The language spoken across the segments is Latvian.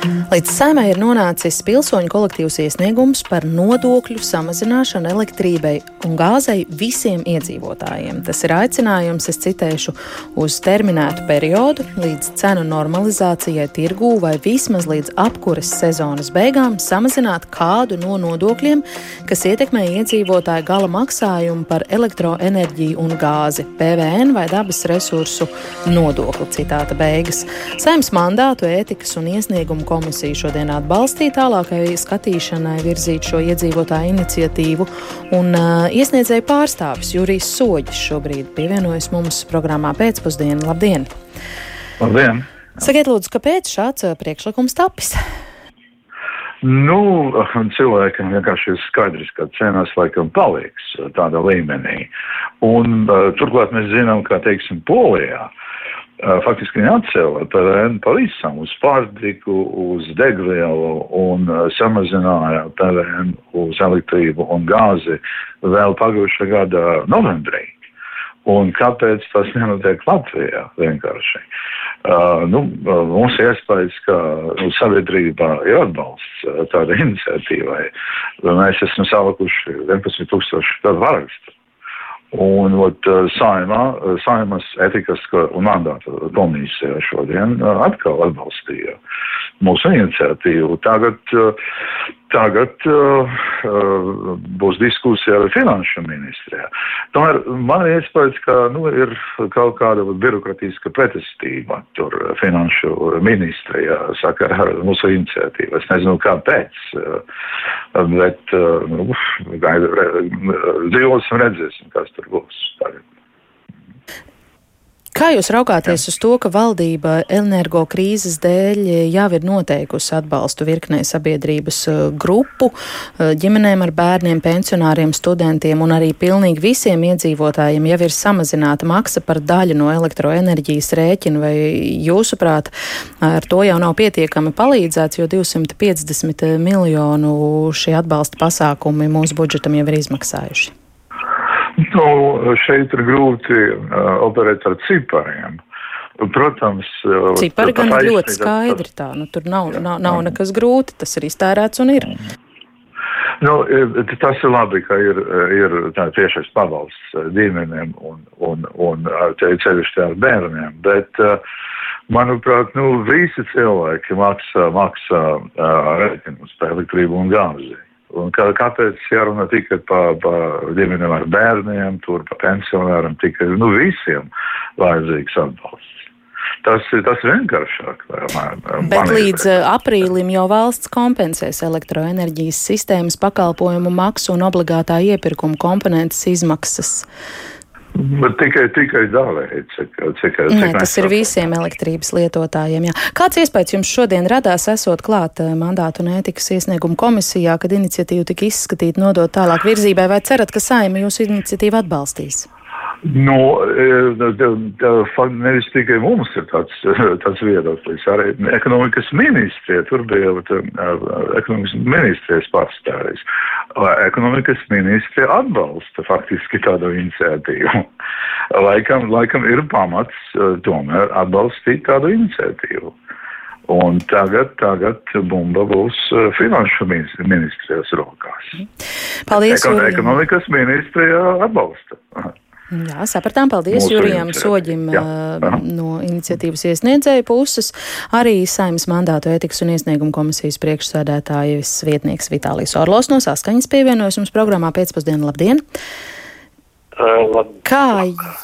Līdz saimē ir nonācis pilsoņu kolektīvs iesniegums par nodokļu samazināšanu elektrībai un gāzei visiem iedzīvotājiem. Tas ir aicinājums, es citēšu, uz terminētu periodu līdz cenu normalizācijai tirgū vai vismaz līdz apkures sezonas beigām samazināt kādu no nodokļiem, kas ietekmē iedzīvotāju gala maksājumu par elektroenerģiju un gāzi, PVN vai dabas resursu nodokli. Citāta beigas. Saimnes mandātu, ētikas un iesniegumu komisija šodien atbalstīja tālākai skatīšanai virzīt šo iedzīvotāju iniciatīvu, un uh, iesniedzēja pārstāvis Jurijs Soģis šobrīd pievienojas mums programmā pēcpusdienu. Labdien! Labdien! Sakiet, lūdzu, kāpēc šāds priekšlikums tapis? Nu, cilvēkam vienkārši ir skaidrs, ka cenas laikam paliks tādā līmenī. Un uh, turklāt mēs zinām, ka, teiksim, Polijā faktiski viņi atcēla PVN pavisam uz pārtiku, uz degvielu un samazināja PVN uz elektrību un gāzi vēl pagājušā gada novembrī. Un kāpēc tas nenotiek Latvijā vienkārši? Uh, nu, mums ir iespējas, ka nu, sabiedrībā ir atbalsts tādai iniciatīvai. Mēs esam salikuši 11 tūkstoši tādu varakstu. Un ot, saimā, saimas etikas un mandāta komisija šodien atkal atbalstīja mūsu iniciatīvu. Tagad, tagad uh, būs diskusija ar finanšu ministrijā. Tomēr man ir iespējas, ka nu, ir kaut kāda birokratiska pretestība tur finanšu ministrijā sakarā ar mūsu iniciatīvu. Es nezinu, kāpēc, bet nu, dzīvosim, redzēsim, kas tur būs tagad. Kā jūs raugāties uz to, ka valdība energo krīzes dēļ jau ir noteikusi atbalstu virknei sabiedrības uh, grupu, uh, ģimenēm ar bērniem, pensionāriem, studentiem un arī pilnīgi visiem iedzīvotājiem jau ir samazināta maksa par daļu no elektroenerģijas rēķina, vai jūsuprāt, ar to jau nav pietiekami palīdzēts, jo 250 miljonu šie atbalsta pasākumi mūsu budžetam jau ir izmaksājuši? Nu, šeit ir grūti uh, operēt ar cipariem. Protams, cipari gan ir ļoti skaidri. Tā, nu, tur nav, nav, nav nekas grūti, tas ir iztērēts un ir. Nu, tas ir labi, ka ir, ir tiešais pavalsts ģimenēm un, un, un ceļšķi ar bērniem, bet, manuprāt, nu, visi cilvēki maksā, maksā rēķinus par elektrību un gāzi. Un kā, kāpēc jārunā tikai par pa ģimenēm ar bērniem, tur par pensionāriem, tikai nu, visiem vajadzīgs atbalsts. Tas, tas ir vienkāršāk. Bet līdz ir. aprīlim jau valsts kompensēs elektroenerģijas sistēmas pakalpojumu maksu un obligātā iepirkuma komponentes izmaksas. Bet tikai, tikai dāvēji, cik, cik, cik Nē, tas ir visiem elektrības lietotājiem. Jā. Kāds iespējas jums šodien radās, esot klāt eh, mandātu un ētikas iesniegumu komisijā, kad iniciatīva tika izskatīta, nodot tālāk virzībai, vai cerat, ka saima jūsu iniciatīvu atbalstīs? Nu, e, nevis tikai mums ir tāds, tāds viedoklis, arī ekonomikas ministrija, tur bija ekonomikas ministrijas pārstāvis. Ekonomikas ministrija atbalsta faktiski tādu iniciatīvu. Laikam, laikam ir pamats e, tomēr atbalstīt tādu iniciatīvu. Un tagad, tagad bumba būs e, finanšu ministrijas rokās. Paldies! Ekon ekonomikas ministrija atbalsta. Jā, sapratām. Paldies Mūsu Jurijam Soģim jā, jā. no iniciatīvas iesniedzēju puses. Arī saimnes mandātu ētikas un iesniegumu komisijas priekšsēdētājas vietnieks Vitālijas Orlos no saskaņas pievienojas mums programmā pēcpusdienu. Labdien! Kā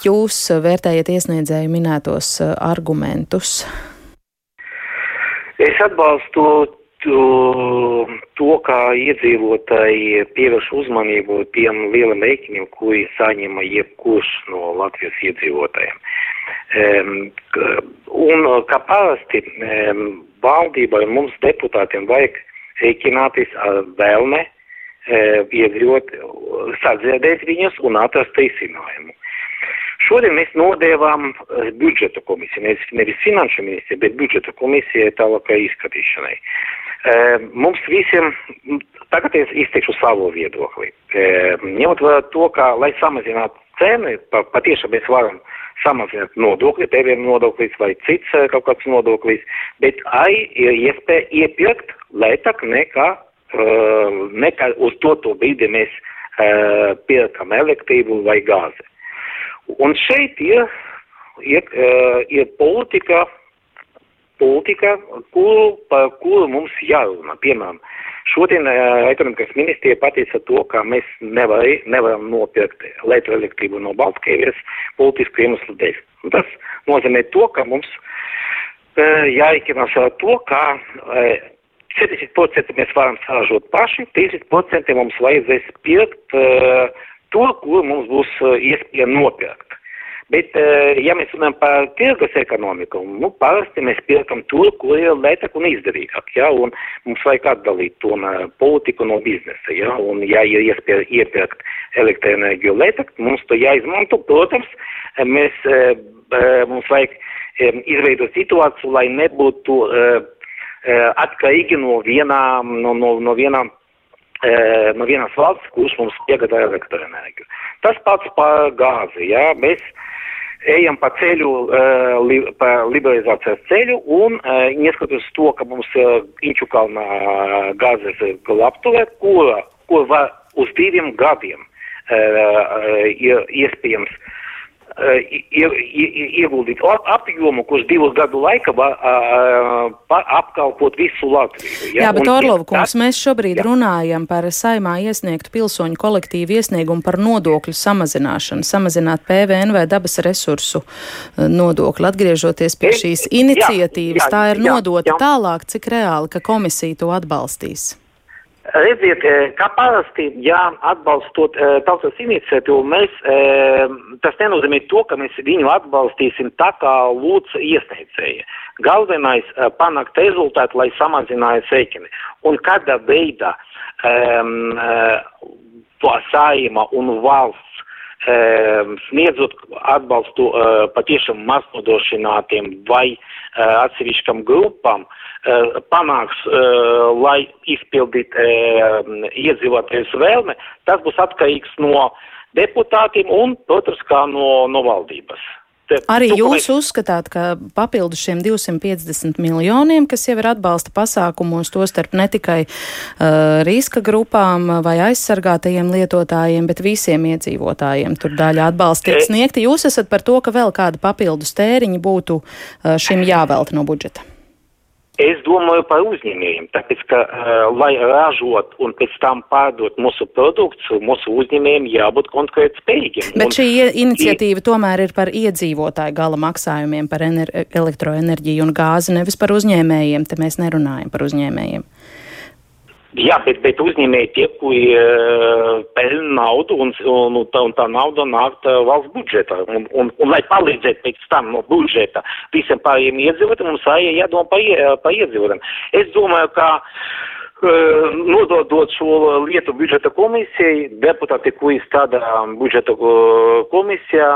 jūs vērtējat iesniedzēju minētos argumentus? Es atbalstu to, kā iedzīvotāji pievērš uzmanību tiem lieliem rēķiniem, ko saņem jebkurš no Latvijas iedzīvotājiem. Um, un kā parasti um, valdībai un mums deputātiem vajag rēķināties ar vēlme uh, iedzīvot, sadzirdēt viņus un atrast risinājumu. Šodien mēs nodēvām budžeta komisiju, nevis, finanšu ministriju, bet budžeta komisijai tālākai izskatīšanai. Mums visiem, tagad es izteikšu savu viedokli, ņemot vērā to, ka, lai samazinātu cenu, pa, patiešām mēs varam samazināt nodokļi, PVN nodoklis vai cits kaut kāds nodoklis, bet arī ir iespēja iepirkt lētāk nekā, nekā uz to, to brīdi mēs pirkam elektrību vai gāzi. Un šeit ir, ir, ir politika, politika, kuru, par kuru mums jārunā. Piemēram, šodien ekonomikas ministrija pateica to, ka mēs nevar, nevaram nopirkt elektroelektrību no Baltkrievijas politisku iemeslu dēļ. Tas nozīmē to, ka mums jāikinās ar to, ka uh, 70% mēs varam saražot paši, 30% mums vajadzēs pirkt to, ko mums būs iespēja nopirkt. Bet, eh, ja mēs runājam par tirgus ekonomiku, nu, parasti mēs pērkam tur, kur ir lētāk un izdevīgāk, ja, un mums vajag atdalīt to politiku no biznesa, ja, un ja ir iespēja iepirkt elektroenerģiju lētāk, mums to jāizmanto, protams, mēs, eh, mums vajag izveidot situāciju, lai nebūtu atkarīgi no vienām, no, no, no vienām no vienas valsts, kurš mums piegādā elektroenerģiju. Tas pats par gāzi, jā, mēs ejam pa ceļu, uh, li, pa liberalizācijas ceļu un uh, neskatoties to, ka mums uh, Inčukalna uh, gāzes glabtuvē, kura, kur var uz diviem gadiem iespējams uh, ieguldīt apjomu, kurš divu gadu laika apkalpot visu Latviju. Ja? Jā, bet Orlova kungs, mēs šobrīd jā. runājam par saimā iesniegtu pilsoņu kolektīvu iesniegumu par nodokļu samazināšanu, samazināt PVN vai dabas resursu nodokli. Atgriežoties pie šīs iniciatīvas, jā, jā, tā ir nodota jā, jā. tālāk, cik reāli, ka komisija to atbalstīs. Redziet, eh, kā parasti, ja atbalstot uh, tautas iniciatīvu, mēs, uh, tas nenozīmē to, ka mēs viņu atbalstīsim tā kā lūdz iesniedzēja. Galvenais panākt rezultātu, lai samazinātu sēķini. Un kādā veidā um, uh, to saima un valsts sniedzot atbalstu uh, patiešām maznodrošinātiem vai uh, atsevišķam grupām, uh, panāks, lai izpildītu iedzīvotājus vēlme, tas būs atkarīgs no deputātiem un, protams, kā no, no valdības. Arī jūs uzskatāt, ka papildus šiem 250 miljoniem, kas jau ir atbalsta pasākumos, to starp ne tikai uh, riska grupām vai aizsargātajiem lietotājiem, bet visiem iedzīvotājiem tur daļa atbalsta tiek sniegta, jūs esat par to, ka vēl kāda papildus tēriņa būtu uh, šim jāvelta no budžeta? Es domāju par uzņēmējiem, tāpēc, ka, uh, lai ražot un pēc tam pārdot mūsu produktus, mūsu uzņēmējiem jābūt konkrēti spējīgiem. Bet un, šī iniciatīva i... tomēr ir par iedzīvotāju gala maksājumiem, par elektroenerģiju un gāzi, nevis par uzņēmējiem. Te mēs nerunājam par uzņēmējiem. Jā, bet, bet uzņēmēji tie, kuri uh, pelna naudu un, un, un, tā, un tā nauda nāk uh, valsts budžetā. Un, un, un, lai palīdzētu pēc tam no budžeta visiem pārējiem iedzīvotājiem, mums jādomā par, par iedzīvotājiem. Es domāju, ka uh, nododot šo lietu budžeta komisijai, deputāti, kuri strādā budžeta komisijā,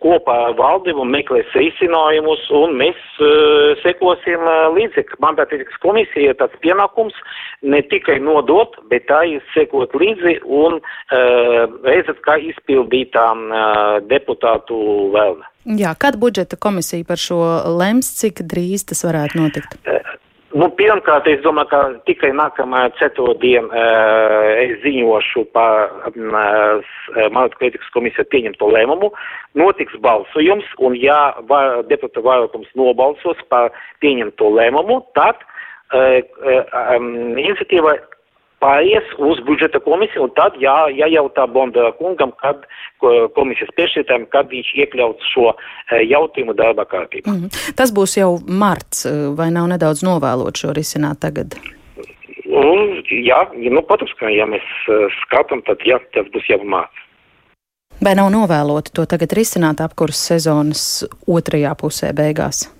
kopā ar valdību meklēs risinājumus, un mēs uh, sekosim uh, līdzi. Mandātīgas komisija ir tāds pienākums ne tikai nodot, bet arī sekot līdzi un uh, redzēt, kā izpildītām uh, deputātu vēlme. Jā, kad budžeta komisija par šo lems, cik drīz tas varētu notikt? Uh, Nu, pirmkārt, es domāju, ka tikai nākamā ceturtdien uh, es ziņošu par uh, Marta kritikas komisiju pieņemto lēmumu. Notiks balsojums, un ja var, deputāta vairākums nobalsos par pieņemto lēmumu, tad uh, um, iniciatīva paies uz budžeta komisiju, un tad jā, jājautā Bonda kungam, kad komisijas priekšsētājiem, kad viņš iekļauts šo jautājumu darba kārtībā. Mm -hmm. Tas būs jau marts, e, vai nav nedaudz novēlot šo risināt tagad? Un, jā, nu, protams, ka ja mēs skatām, tad jā, tas būs jau marts. Vai nav novēloti to tagad risināt apkurses sezonas otrajā pusē beigās?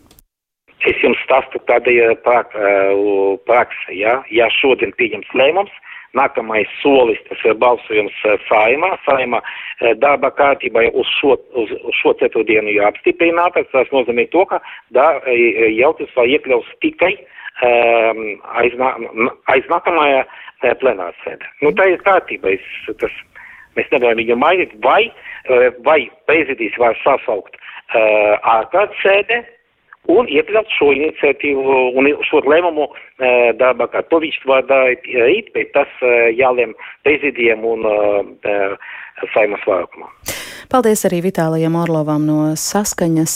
Es jums stāstu, kāda ir praksa. Ja, ja šodien pieņems lēmums, nākamais solis tas ir balsojums saimā. Saima darba kārtībai uz šo, uz, uz šo ceturtdienu ir apstiprinātas. Tas nozīmē to, ka da, jautājums vēl iekļaus tikai um, aiz, aiz nākamajā plenārsēdē. Nu, tā ir kārtība. Es, tas, Mēs nevaram viņu mainīt, vai, vai prezidijs var sasaukt uh, ārkārtas sēdē un iekļaut šo iniciatīvu un šo lēmumu uh, darba kā to viņš darīt rīt, bet tas uh, jālem prezidijam un uh, saimas vārkumā. Paldies arī Vitālijam Orlovam no Saskaņas.